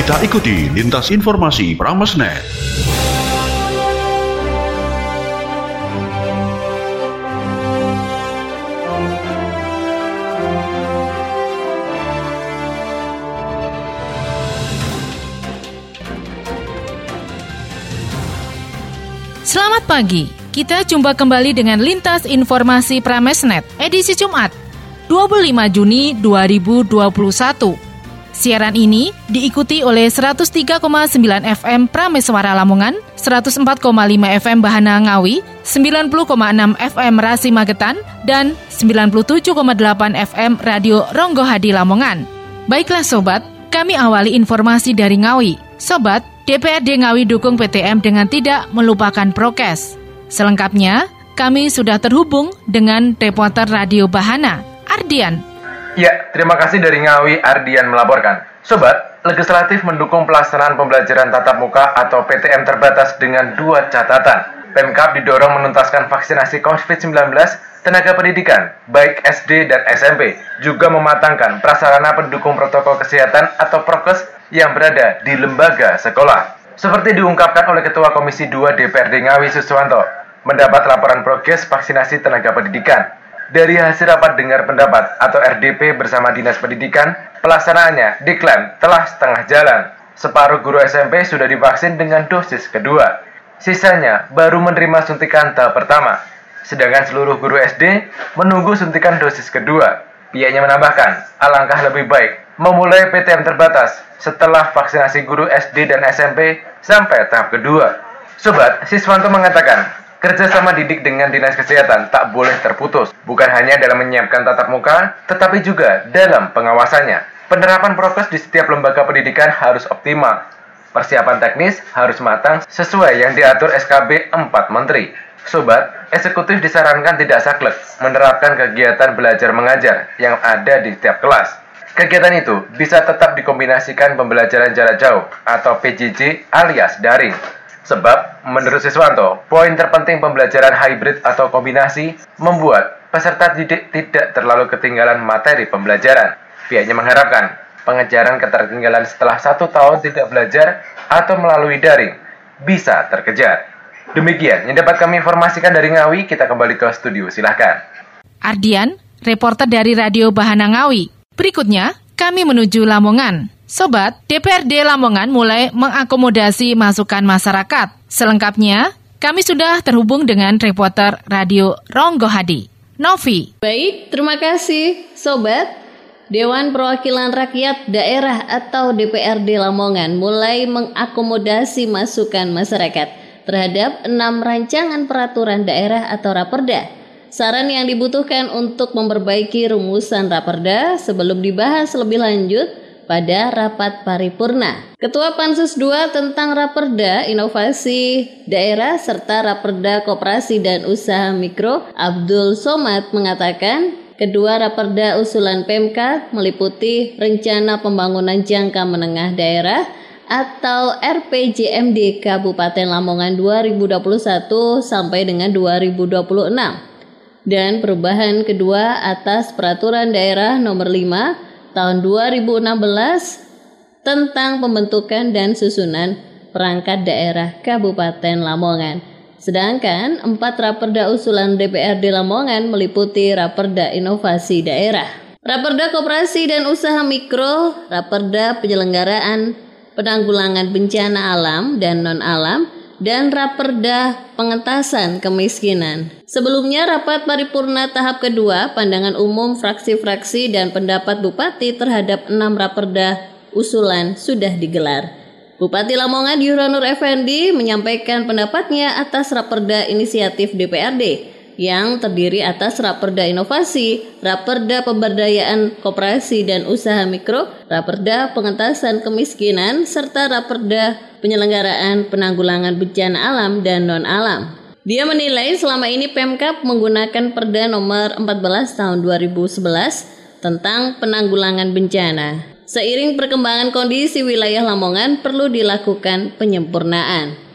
Kita ikuti lintas informasi Pramesnet. Selamat pagi. Kita jumpa kembali dengan Lintas Informasi Pramesnet edisi Jumat 25 Juni 2021. Siaran ini diikuti oleh 103,9 FM Prameswara Lamongan, 104,5 FM Bahana Ngawi, 90,6 FM Rasi Magetan, dan 97,8 FM Radio Ronggo Hadi Lamongan. Baiklah sobat, kami awali informasi dari Ngawi. Sobat, DPRD Ngawi dukung PTM dengan tidak melupakan prokes. Selengkapnya, kami sudah terhubung dengan reporter Radio Bahana, Ardian. Ya, terima kasih dari Ngawi Ardian melaporkan. Sobat, legislatif mendukung pelaksanaan pembelajaran tatap muka atau PTM terbatas dengan dua catatan. Pemkap didorong menuntaskan vaksinasi COVID-19 tenaga pendidikan, baik SD dan SMP, juga mematangkan prasarana pendukung protokol kesehatan atau prokes yang berada di lembaga sekolah. Seperti diungkapkan oleh Ketua Komisi 2 DPRD Ngawi Suswanto, mendapat laporan progres vaksinasi tenaga pendidikan. Dari hasil rapat dengar pendapat atau RDP bersama Dinas Pendidikan, pelaksanaannya diklaim telah setengah jalan. Separuh guru SMP sudah divaksin dengan dosis kedua. Sisanya baru menerima suntikan tahap pertama. Sedangkan seluruh guru SD menunggu suntikan dosis kedua. Pihaknya menambahkan, alangkah lebih baik memulai PTM terbatas setelah vaksinasi guru SD dan SMP sampai tahap kedua. Sobat, Siswanto mengatakan, Kerjasama didik dengan Dinas Kesehatan tak boleh terputus, bukan hanya dalam menyiapkan tatap muka, tetapi juga dalam pengawasannya. Penerapan prokes di setiap lembaga pendidikan harus optimal. Persiapan teknis harus matang sesuai yang diatur SKB 4 Menteri. Sobat, eksekutif disarankan tidak saklek menerapkan kegiatan belajar mengajar yang ada di setiap kelas. Kegiatan itu bisa tetap dikombinasikan pembelajaran jarak jauh atau PJJ alias daring Sebab, menurut Siswanto, poin terpenting pembelajaran hybrid atau kombinasi membuat peserta didik tidak terlalu ketinggalan materi pembelajaran. Pihaknya mengharapkan pengejaran ketertinggalan setelah satu tahun tidak belajar atau melalui daring bisa terkejar. Demikian yang dapat kami informasikan dari Ngawi, kita kembali ke studio, silahkan. Ardian, reporter dari Radio Bahana Ngawi. Berikutnya, kami menuju Lamongan. Sobat, DPRD Lamongan mulai mengakomodasi masukan masyarakat. Selengkapnya, kami sudah terhubung dengan reporter Radio Ronggo Hadi. Novi. Baik, terima kasih Sobat. Dewan Perwakilan Rakyat Daerah atau DPRD Lamongan mulai mengakomodasi masukan masyarakat terhadap enam rancangan peraturan daerah atau raperda. Saran yang dibutuhkan untuk memperbaiki rumusan raperda sebelum dibahas lebih lanjut pada rapat paripurna. Ketua Pansus II tentang Raperda Inovasi Daerah serta Raperda Koperasi dan Usaha Mikro Abdul Somad mengatakan Kedua raperda usulan Pemka meliputi Rencana Pembangunan Jangka Menengah Daerah atau RPJMD Kabupaten Lamongan 2021 sampai dengan 2026 dan perubahan kedua atas Peraturan Daerah Nomor 5 tahun 2016 tentang pembentukan dan susunan perangkat daerah Kabupaten Lamongan. Sedangkan empat raperda usulan DPRD Lamongan meliputi Raperda Inovasi Daerah, Raperda Koperasi dan Usaha Mikro, Raperda Penyelenggaraan Penanggulangan Bencana Alam dan Non-Alam, dan Raperda Pengentasan Kemiskinan. Sebelumnya rapat paripurna tahap kedua, pandangan umum fraksi-fraksi dan pendapat Bupati terhadap enam raperda usulan sudah digelar. Bupati Lamongan Yuranur Effendi menyampaikan pendapatnya atas raperda inisiatif DPRD yang terdiri atas Raperda Inovasi, Raperda Pemberdayaan Koperasi dan Usaha Mikro, Raperda Pengentasan Kemiskinan, serta Raperda Penyelenggaraan Penanggulangan Bencana Alam dan Non-Alam. Dia menilai selama ini Pemkap menggunakan Perda nomor 14 tahun 2011 tentang penanggulangan bencana. Seiring perkembangan kondisi wilayah Lamongan perlu dilakukan penyempurnaan.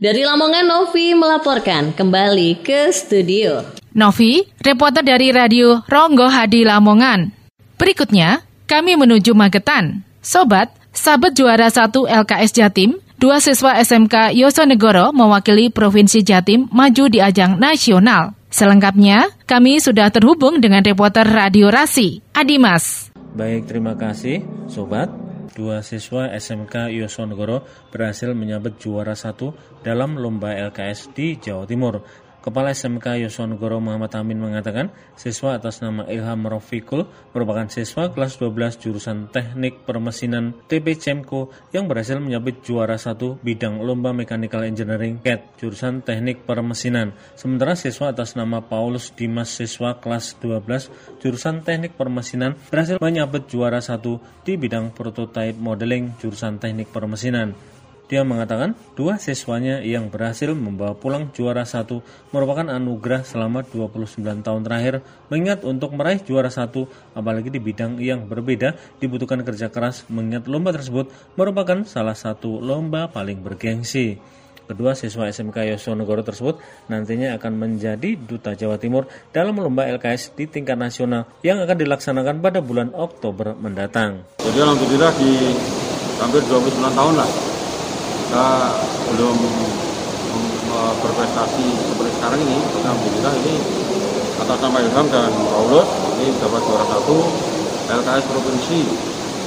Dari Lamongan, Novi melaporkan kembali ke studio. Novi, reporter dari Radio Ronggo Hadi Lamongan. Berikutnya, kami menuju Magetan. Sobat, Sabet juara 1 LKS Jatim, dua siswa SMK Yosonegoro mewakili Provinsi Jatim maju di ajang nasional. Selengkapnya, kami sudah terhubung dengan reporter Radio Rasi, Adimas. Baik, terima kasih, Sobat. Dua siswa SMK Yosonegoro berhasil menyabet juara satu dalam lomba LKS di Jawa Timur. Kepala SMK Yosonegoro Muhammad Amin mengatakan, siswa atas nama Ilham Rofikul merupakan siswa kelas 12 jurusan Teknik Permesinan TP Cemko yang berhasil menyabet juara satu bidang Lomba Mechanical Engineering CAT jurusan Teknik Permesinan. Sementara siswa atas nama Paulus Dimas siswa kelas 12 jurusan Teknik Permesinan berhasil menyabet juara satu di bidang Prototype Modeling jurusan Teknik Permesinan. Dia mengatakan dua siswanya yang berhasil membawa pulang juara satu merupakan anugerah selama 29 tahun terakhir mengingat untuk meraih juara satu apalagi di bidang yang berbeda dibutuhkan kerja keras mengingat lomba tersebut merupakan salah satu lomba paling bergengsi. Kedua siswa SMK Yosonegoro tersebut nantinya akan menjadi Duta Jawa Timur dalam lomba LKS di tingkat nasional yang akan dilaksanakan pada bulan Oktober mendatang. Jadi alhamdulillah di hampir 29 tahun lah kita belum berprestasi seperti sekarang ini Alhamdulillah ini atas nama Ilham dan Paulus ini dapat juara satu LKS Provinsi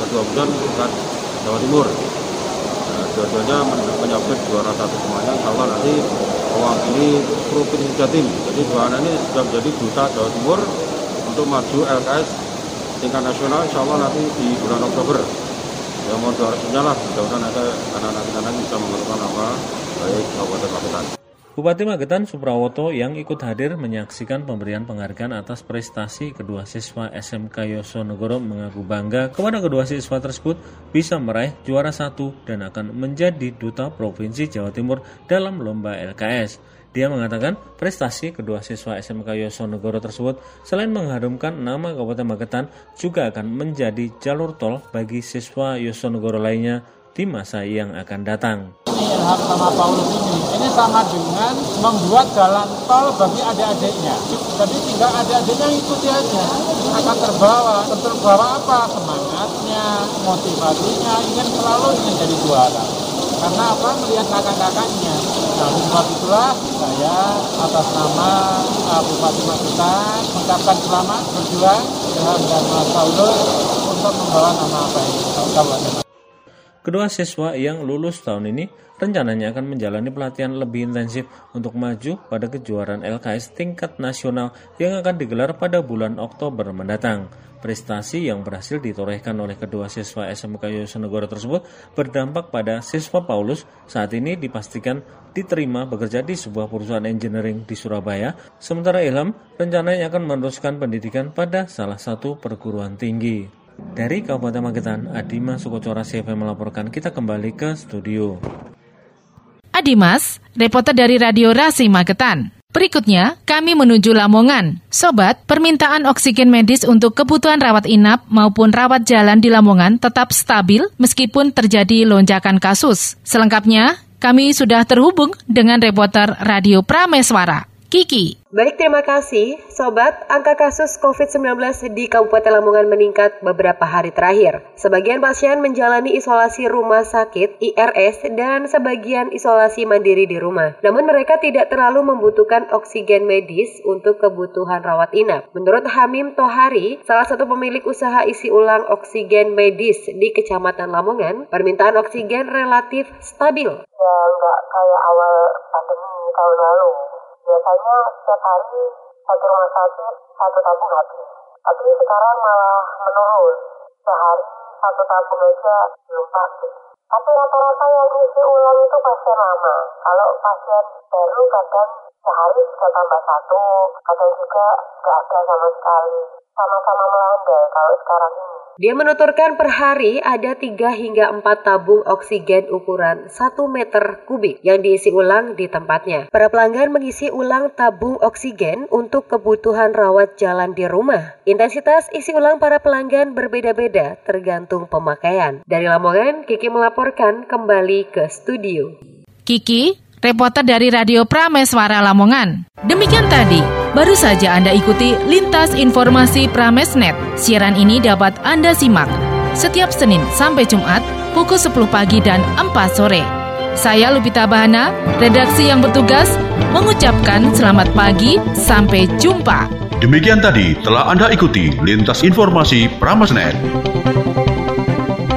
kedua bulan tingkat Jawa Timur. Nah, dua-duanya menyabet juara satu semuanya. Insya Allah nanti mewakili Provinsi Jatim jadi dua anak ini sudah menjadi duta Jawa Timur untuk maju LKS tingkat nasional insya Allah nanti di bulan Oktober ya mohon doa restunya lah mudah-mudahan ada anak-anak kita bisa mengeluarkan nama baik Kabupaten Magetan. Bupati Magetan Suprawoto yang ikut hadir menyaksikan pemberian penghargaan atas prestasi kedua siswa SMK Yosonegoro mengaku bangga kepada kedua siswa tersebut bisa meraih juara satu dan akan menjadi duta Provinsi Jawa Timur dalam lomba LKS. Dia mengatakan prestasi kedua siswa SMK Yosonegoro tersebut selain mengharumkan nama Kabupaten Magetan juga akan menjadi jalur tol bagi siswa Yosonegoro lainnya di masa yang akan datang. Sama Paulus ini, ini sama dengan membuat jalan tol bagi adik-adiknya. Jadi tinggal adik-adiknya ikuti aja, akan terbawa. Terbawa apa? Semangatnya, motivasinya, ingin selalu ingin jadi juara. Karena apa? Melihat kakak-kakaknya. Nah, sebab itulah saya atas nama uh, Bupati Magetan mengucapkan selamat berjuang dengan dan Paulus untuk membawa nama baik Kabupaten Kedua siswa yang lulus tahun ini rencananya akan menjalani pelatihan lebih intensif untuk maju pada kejuaraan LKS tingkat nasional yang akan digelar pada bulan Oktober mendatang. Prestasi yang berhasil ditorehkan oleh kedua siswa SMK Yosenegoro tersebut berdampak pada siswa Paulus saat ini dipastikan diterima bekerja di sebuah perusahaan engineering di Surabaya, sementara Ilham rencananya akan meneruskan pendidikan pada salah satu perguruan tinggi. Dari Kabupaten Magetan, Adima Sukocora CV melaporkan kita kembali ke studio. Adimas, reporter dari Radio Rasi Magetan. Berikutnya, kami menuju Lamongan. Sobat, permintaan oksigen medis untuk kebutuhan rawat inap maupun rawat jalan di Lamongan tetap stabil meskipun terjadi lonjakan kasus. Selengkapnya, kami sudah terhubung dengan reporter Radio Prameswara. Kiki. Baik, terima kasih. Sobat, angka kasus COVID-19 di Kabupaten Lamongan meningkat beberapa hari terakhir. Sebagian pasien menjalani isolasi rumah sakit IRS dan sebagian isolasi mandiri di rumah. Namun mereka tidak terlalu membutuhkan oksigen medis untuk kebutuhan rawat inap. Menurut Hamim Tohari, salah satu pemilik usaha isi ulang oksigen medis di Kecamatan Lamongan, permintaan oksigen relatif stabil. Ya, nggak kayak awal biasanya setiap hari satu rumah sakit satu tabung habis tapi sekarang malah menurun. Sehari satu tabung aja belum habis tapi rata-rata yang isi ulang itu pasien lama. Kalau pasien baru kadang sehari bisa tambah satu kadang juga nggak ada sama sekali. Sama-sama melandai kalau sekarang ini dia menuturkan per hari ada 3 hingga 4 tabung oksigen ukuran 1 meter kubik yang diisi ulang di tempatnya. Para pelanggan mengisi ulang tabung oksigen untuk kebutuhan rawat jalan di rumah. Intensitas isi ulang para pelanggan berbeda-beda tergantung pemakaian. Dari Lamongan, Kiki melaporkan kembali ke studio. Kiki, reporter dari Radio Prameswara Lamongan. Demikian tadi Baru saja Anda ikuti Lintas Informasi Pramesnet. Siaran ini dapat Anda simak setiap Senin sampai Jumat pukul 10 pagi dan 4 sore. Saya Lupita Bahana, redaksi yang bertugas mengucapkan selamat pagi, sampai jumpa. Demikian tadi telah Anda ikuti Lintas Informasi Pramesnet.